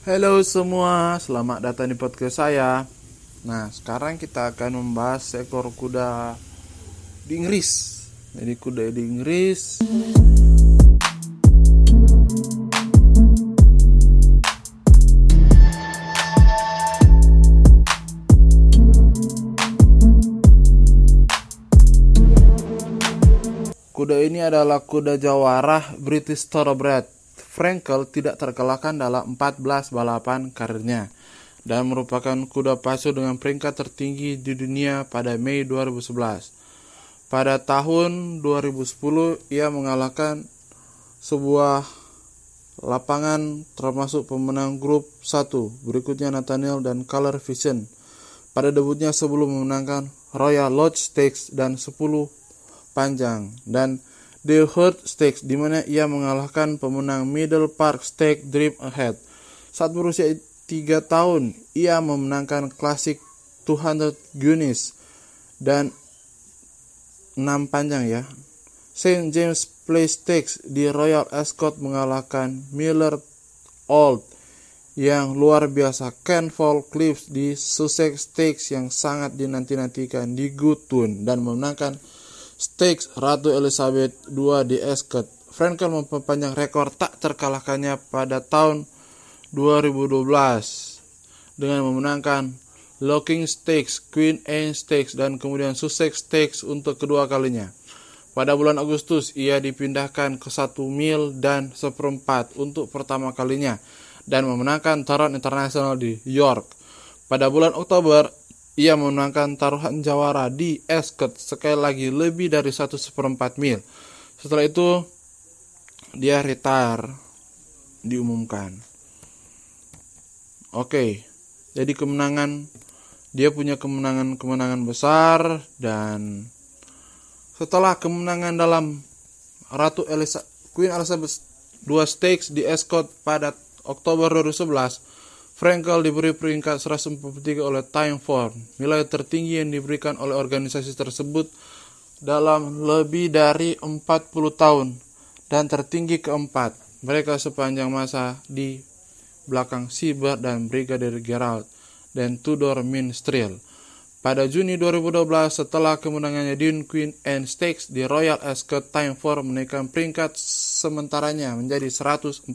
Halo semua, selamat datang di podcast saya. Nah, sekarang kita akan membahas seekor kuda di Inggris. Jadi kuda di Inggris. Kuda ini adalah kuda jawara British Thoroughbred Frankel tidak terkalahkan dalam 14 balapan karirnya dan merupakan kuda pacu dengan peringkat tertinggi di dunia pada Mei 2011. Pada tahun 2010 ia mengalahkan sebuah lapangan termasuk pemenang grup 1, berikutnya Nathaniel dan Color Vision. Pada debutnya sebelum memenangkan Royal Lodge Stakes dan 10 panjang dan The Hurt Stakes di mana ia mengalahkan pemenang Middle Park Stakes Dream Ahead. Saat berusia 3 tahun, ia memenangkan klasik 200 Guinness dan 6 panjang ya. St. James Place Stakes di Royal Ascot mengalahkan Miller Old yang luar biasa Ken Fall Cliffs di Sussex Stakes yang sangat dinanti-nantikan di Gutun dan memenangkan Stakes Ratu Elizabeth II di Ascot. Frankel memperpanjang rekor tak terkalahkannya pada tahun 2012 dengan memenangkan Locking Stakes, Queen Anne Stakes, dan kemudian Sussex Stakes untuk kedua kalinya. Pada bulan Agustus, ia dipindahkan ke satu mil dan seperempat untuk pertama kalinya dan memenangkan taruhan internasional di York. Pada bulan Oktober, ia memenangkan taruhan jawara di Ascot sekali lagi lebih dari satu seperempat mil. Setelah itu dia retire diumumkan. Oke, jadi kemenangan dia punya kemenangan-kemenangan besar dan setelah kemenangan dalam Ratu Elisa, Queen Elizabeth II Stakes di Ascot pada Oktober 2011, Frankel diberi peringkat 143 oleh Time Form, nilai tertinggi yang diberikan oleh organisasi tersebut dalam lebih dari 40 tahun dan tertinggi keempat mereka sepanjang masa di belakang Siebert dan Brigadier Gerald dan Tudor Minstrel. Pada Juni 2012, setelah kemenangannya Dune Queen and Stakes di Royal Ascot, Time Form menaikkan peringkat sementaranya menjadi 147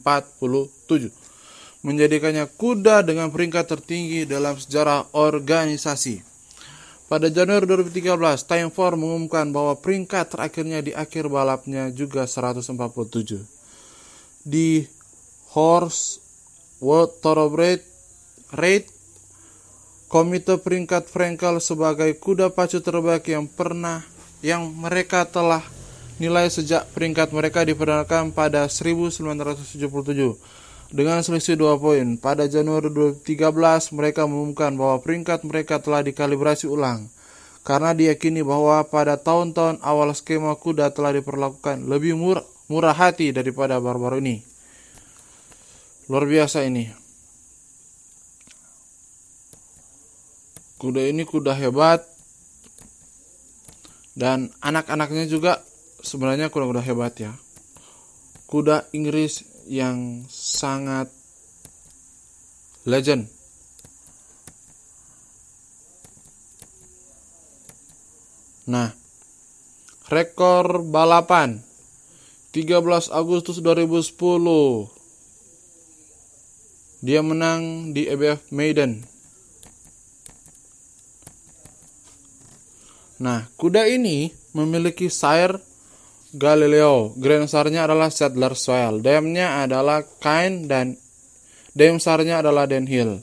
menjadikannya kuda dengan peringkat tertinggi dalam sejarah organisasi. Pada Januari 2013, Time mengumumkan bahwa peringkat terakhirnya di akhir balapnya juga 147. Di Horse World Thoroughbred Rate, komite peringkat Frankel sebagai kuda pacu terbaik yang pernah yang mereka telah nilai sejak peringkat mereka diperdanakan pada 1977 dengan selisih 2 poin. Pada Januari 2013, mereka mengumumkan bahwa peringkat mereka telah dikalibrasi ulang karena diyakini bahwa pada tahun-tahun awal skema kuda telah diperlakukan lebih murah, murah hati daripada baru-baru ini. Luar biasa ini. Kuda ini kuda hebat dan anak-anaknya juga sebenarnya kuda-kuda hebat ya. Kuda Inggris yang sangat legend. Nah, rekor balapan 13 Agustus 2010 dia menang di EBF Maiden. Nah, kuda ini memiliki sire Galileo. Grand Sarnya adalah Settler Soil. Damnya adalah Kain dan Dam Sarnya adalah Den Hill.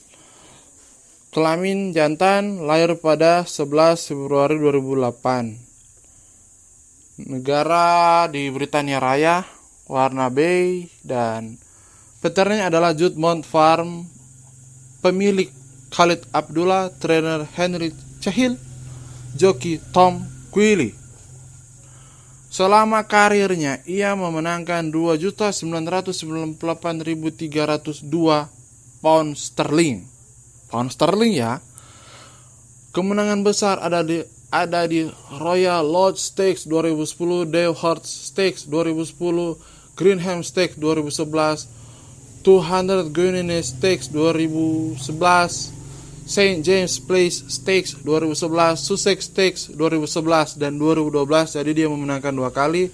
Kelamin jantan lahir pada 11 Februari 2008. Negara di Britania Raya, warna Bay dan peternya adalah Judmont Farm. Pemilik Khalid Abdullah, trainer Henry Cahil, joki Tom Quilly. Selama karirnya, ia memenangkan 2.998.302 pound sterling. Pound sterling ya. Kemenangan besar ada di ada di Royal Lodge Stakes 2010, Dale Hart Stakes 2010, Greenham Stakes 2011, 200 Guinness Stakes 2011 St. James Place Stakes 2011 Sussex Stakes 2011 dan 2012 jadi dia memenangkan dua kali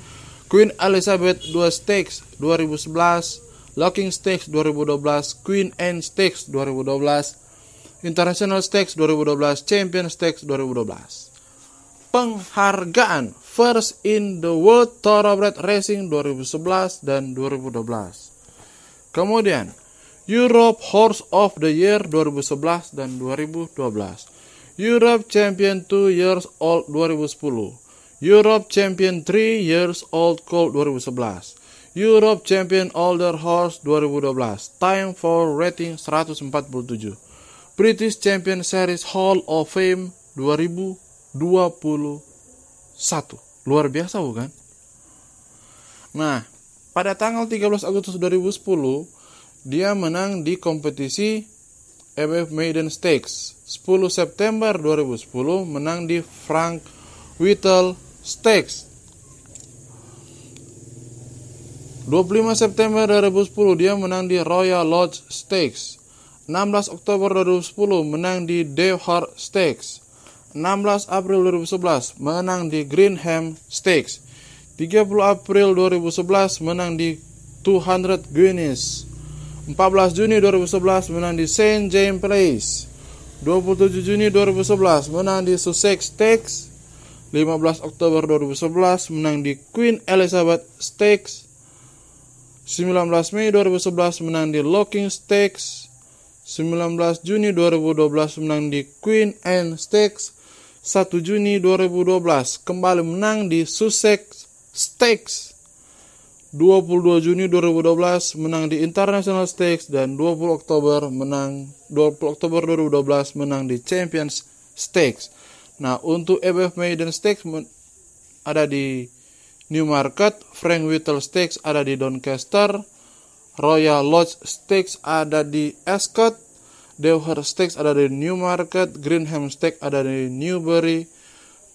Queen Elizabeth 2 Stakes 2011 Locking Stakes 2012 Queen Anne Stakes 2012 International Stakes 2012 Champion Stakes 2012 Penghargaan First in the World Thoroughbred Racing 2011 dan 2012 Kemudian, Europe Horse of the Year 2011 dan 2012. Europe Champion 2 Years Old 2010. Europe Champion 3 Years Old Colt 2011. Europe Champion Older Horse 2012. Time for rating 147. British Champion Series Hall of Fame 2021. Luar biasa bukan? Nah, pada tanggal 13 Agustus 2010, dia menang di kompetisi MF Maiden Stakes. 10 September 2010 menang di Frank Whittle Stakes. 25 September 2010 dia menang di Royal Lodge Stakes. 16 Oktober 2010 menang di Devhart Stakes. 16 April 2011 menang di Greenham Stakes. 30 April 2011 menang di 200 Guinness. 14 Juni 2011 menang di St. James Place. 27 Juni 2011 menang di Sussex Stakes. 15 Oktober 2011 menang di Queen Elizabeth Stakes. 19 Mei 2011 menang di Locking Stakes. 19 Juni 2012 menang di Queen Anne Stakes. 1 Juni 2012 kembali menang di Sussex Stakes 22 Juni 2012 menang di International Stakes dan 20 Oktober menang 20 Oktober 2012 menang di Champions Stakes. Nah, untuk EBF Maiden Stakes ada di Newmarket, Frank Whittle Stakes ada di Doncaster, Royal Lodge Stakes ada di Ascot, Devhurst Stakes ada di Newmarket, Greenham Stakes ada di Newbury,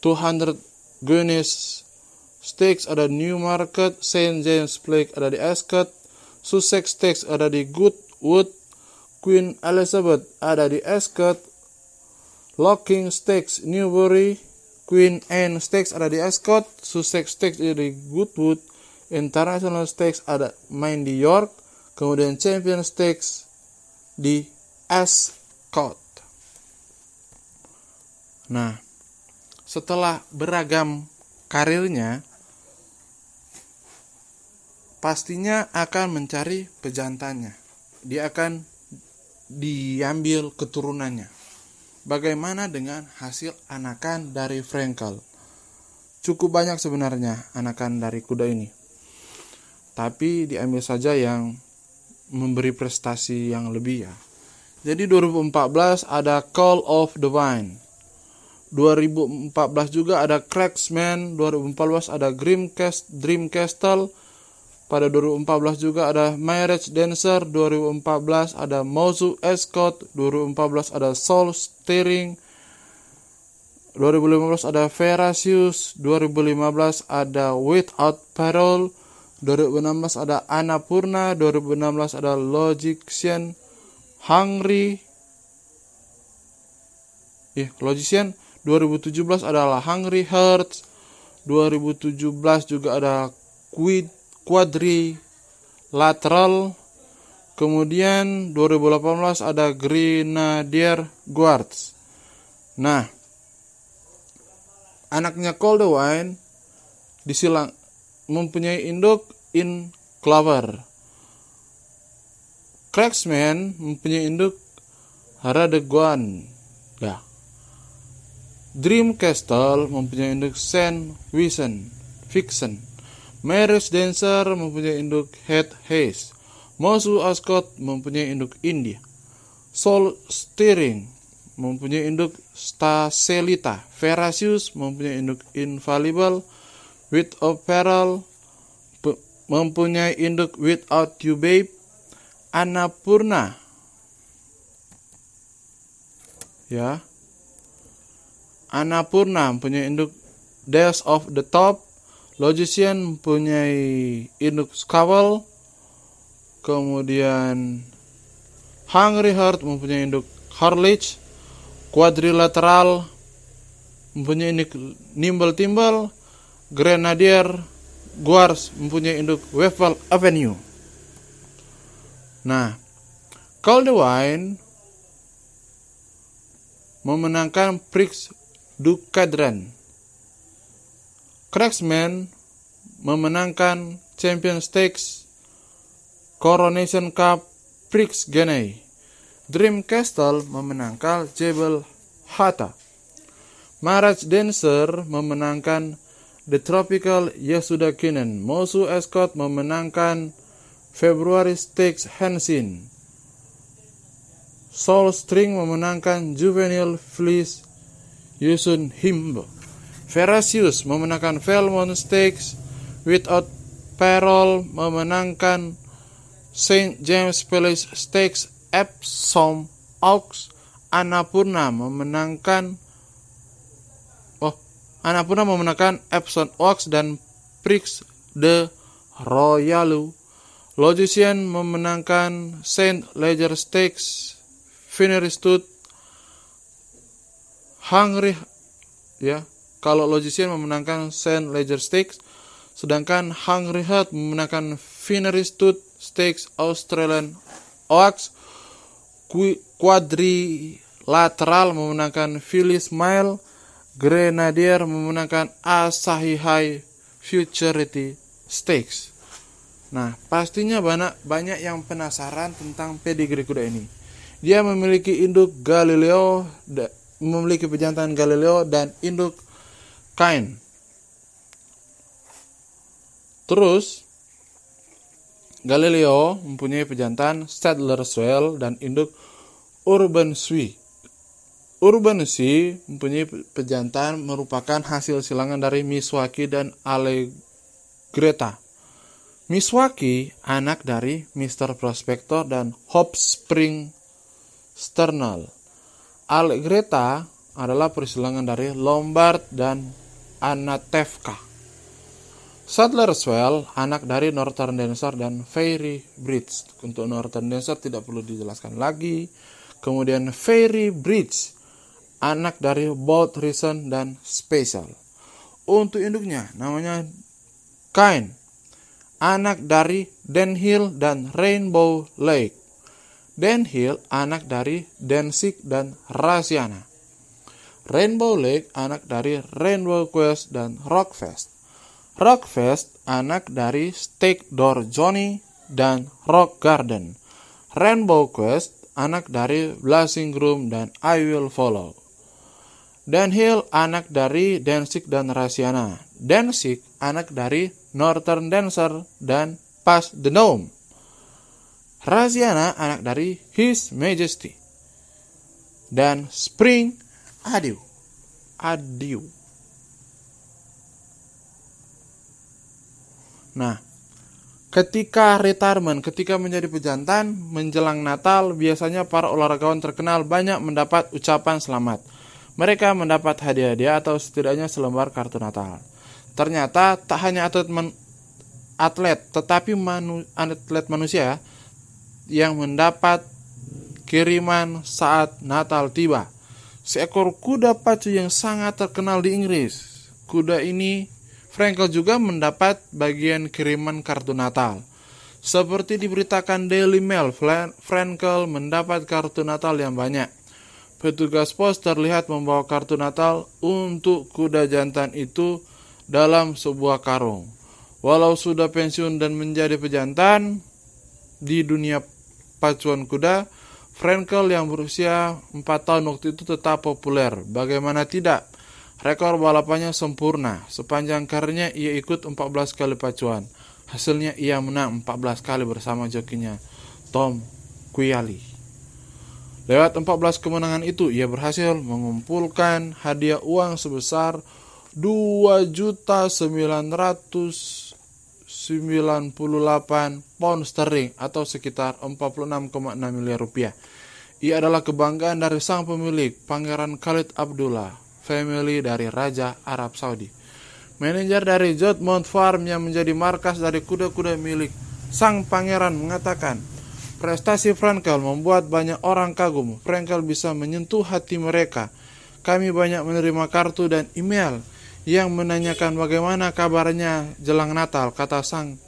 200 Guinness Stakes ada Newmarket, St. James Place ada di Ascot, Sussex Stakes ada di Goodwood, Queen Elizabeth ada di Ascot, Locking Stakes Newbury, Queen Anne Stakes ada di Ascot, Sussex Stakes ada di Goodwood, International Stakes ada main di York, kemudian Champion Stakes di Ascot. Nah, setelah beragam karirnya, pastinya akan mencari pejantannya. Dia akan diambil keturunannya. Bagaimana dengan hasil anakan dari Frankel? Cukup banyak sebenarnya anakan dari kuda ini. Tapi diambil saja yang memberi prestasi yang lebih ya. Jadi 2014 ada Call of the Vine. 2014 juga ada Cracksman, 2014 ada Dreamcast, Dreamcastle, pada 2014 juga ada Marriage Dancer, 2014 ada Mozu Escort, 2014 ada Soul Steering, 2015 ada Verasius, 2015 ada Without Parole, 2016 ada Annapurna, 2016 ada Logician, Hungry, eh, Logician, 2017 adalah Hungry Hearts, 2017 juga ada Quid quadrilateral. Kemudian 2018 ada Grenadier Guards. Nah, anaknya Coldwine disilang mempunyai induk in clover. Cracksman mempunyai induk Haradeguan. Ya. Dream Castle mempunyai induk Saint Vincent. Fiction. Marriage Dancer mempunyai induk Head Haze. Mosu Ascot mempunyai induk India. Soul Steering mempunyai induk Stacelita. Verasius mempunyai induk Infallible. With Apparel mempunyai induk Without You Babe. Annapurna ya Annapurna mempunyai induk Days of the Top Logician mempunyai induk Skawal, Kemudian Hungry Heart mempunyai induk Harlich. Quadrilateral mempunyai induk Nimble Timble. Grenadier Guards mempunyai induk Weffel Avenue. Nah, Wine memenangkan Prix du Cadran. Cracksman memenangkan Champion Stakes, Coronation Cup, Prix Genei. Dream Castle memenangkan Jebel Hatta. Marach Dancer memenangkan The Tropical Yasuda Kinen. Mosu Escort memenangkan February Stakes Hansin. Soul String memenangkan Juvenile Fleece Yusun Himbo. Verasius memenangkan Velmont Stakes. Without Peril memenangkan St. James Palace Stakes Epsom Oaks. Annapurna memenangkan Oh, Annapurna memenangkan Epsom Oaks dan Prix de Royalu. Logician memenangkan Saint Leger Stakes. Finery Stud Hungry ya. Kalau Logician memenangkan Saint Leger Stakes sedangkan Hungry Heart memenangkan Finery Stud Stakes Australian Oaks Quadrilateral memenangkan Phyllis Mile Grenadier memenangkan Asahi High Futurity Stakes Nah, pastinya banyak banyak yang penasaran tentang pedigree kuda ini. Dia memiliki induk Galileo, memiliki pejantan Galileo dan induk Kain. Terus Galileo mempunyai pejantan Stadlerswell dan induk Urban Sui. Urban Sui mempunyai pejantan merupakan hasil silangan dari Miswaki dan Allegreta. Miswaki anak dari Mr. Prospector dan Hop Spring Sternal. Allegreta adalah persilangan dari Lombard dan Anatevka. Sadlerswell, anak dari Northern Dancer dan Fairy Bridge. Untuk Northern Dancer tidak perlu dijelaskan lagi. Kemudian Fairy Bridge, anak dari Bold Reason dan Special. Untuk induknya namanya Kain, anak dari Den Hill dan Rainbow Lake. Den Hill anak dari Danzig dan Rasiana. Rainbow Lake anak dari Rainbow Quest dan Rockfest. Rockfest anak dari Steak Door Johnny dan Rock Garden. Rainbow Quest anak dari Blazing Groom dan I Will Follow. Dan Hill anak dari Danzig dan Rasiana. Danzig anak dari Northern Dancer dan Pass the Gnome. Rasiana anak dari His Majesty. Dan Spring Adieu. Adieu. Nah, ketika retirement, ketika menjadi pejantan, menjelang Natal, biasanya para olahragawan terkenal banyak mendapat ucapan selamat. Mereka mendapat hadiah-hadiah atau setidaknya selembar kartu Natal. Ternyata tak hanya atlet men atlet, tetapi manu atlet manusia yang mendapat kiriman saat Natal tiba. Seekor kuda pacu yang sangat terkenal di Inggris. Kuda ini Frankel juga mendapat bagian kiriman kartu Natal. Seperti diberitakan Daily Mail, Frankel mendapat kartu Natal yang banyak. Petugas pos terlihat membawa kartu Natal untuk kuda jantan itu dalam sebuah karung. Walau sudah pensiun dan menjadi pejantan di dunia pacuan kuda, Frankel yang berusia 4 tahun waktu itu tetap populer. Bagaimana tidak? Rekor balapannya sempurna. Sepanjang karirnya ia ikut 14 kali pacuan. Hasilnya ia menang 14 kali bersama jokinya Tom Quayali. Lewat 14 kemenangan itu ia berhasil mengumpulkan hadiah uang sebesar 2.998 pound sterling atau sekitar 46,6 miliar rupiah. Ia adalah kebanggaan dari sang pemilik, Pangeran Khalid Abdullah family dari Raja Arab Saudi. Manajer dari Jodmount Farm yang menjadi markas dari kuda-kuda milik Sang pangeran mengatakan, prestasi Frankel membuat banyak orang kagum. Frankel bisa menyentuh hati mereka. Kami banyak menerima kartu dan email yang menanyakan bagaimana kabarnya jelang Natal, kata sang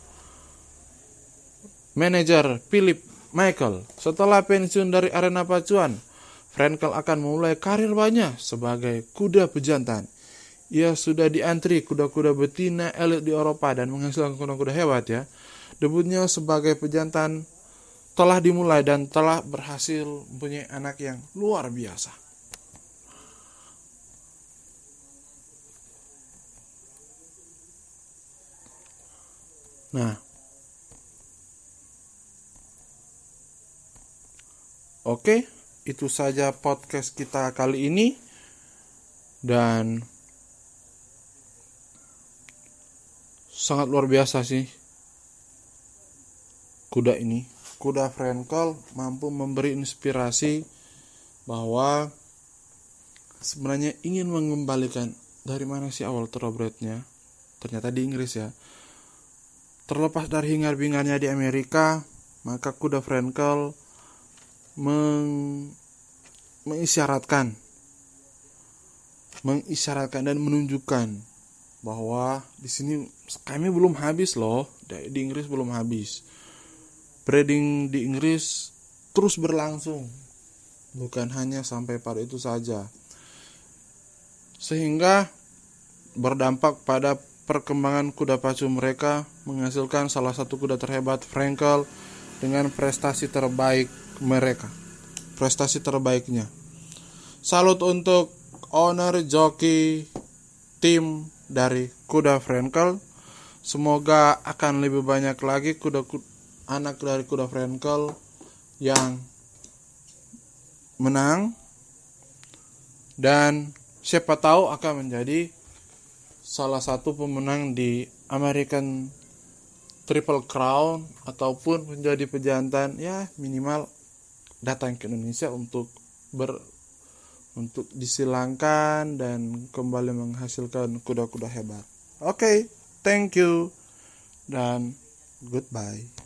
manajer Philip Michael. Setelah pensiun dari arena pacuan, Frankel akan memulai karir banyak sebagai kuda pejantan. Ia sudah diantri kuda-kuda betina elit di Eropa dan menghasilkan kuda-kuda hebat ya. Debutnya sebagai pejantan telah dimulai dan telah berhasil mempunyai anak yang luar biasa. Nah, oke, itu saja podcast kita kali ini, dan sangat luar biasa sih kuda ini. Kuda Frankel mampu memberi inspirasi bahwa sebenarnya ingin mengembalikan dari mana sih awal thoroughbrednya. Ternyata di Inggris ya. Terlepas dari hingar-bingarnya di Amerika, maka kuda Frankel meng mengisyaratkan mengisyaratkan dan menunjukkan bahwa di sini kami belum habis loh di Inggris belum habis. Breeding di Inggris terus berlangsung bukan hanya sampai pada itu saja. Sehingga berdampak pada perkembangan kuda pacu mereka menghasilkan salah satu kuda terhebat Frankel dengan prestasi terbaik mereka. Prestasi terbaiknya. Salut untuk owner joki tim dari kuda Frankel. Semoga akan lebih banyak lagi kuda-kuda anak dari kuda Frankel yang menang. Dan siapa tahu akan menjadi salah satu pemenang di American Triple Crown ataupun menjadi pejantan ya minimal datang ke Indonesia untuk ber untuk disilangkan dan kembali menghasilkan kuda-kuda hebat. Oke, okay, thank you dan goodbye.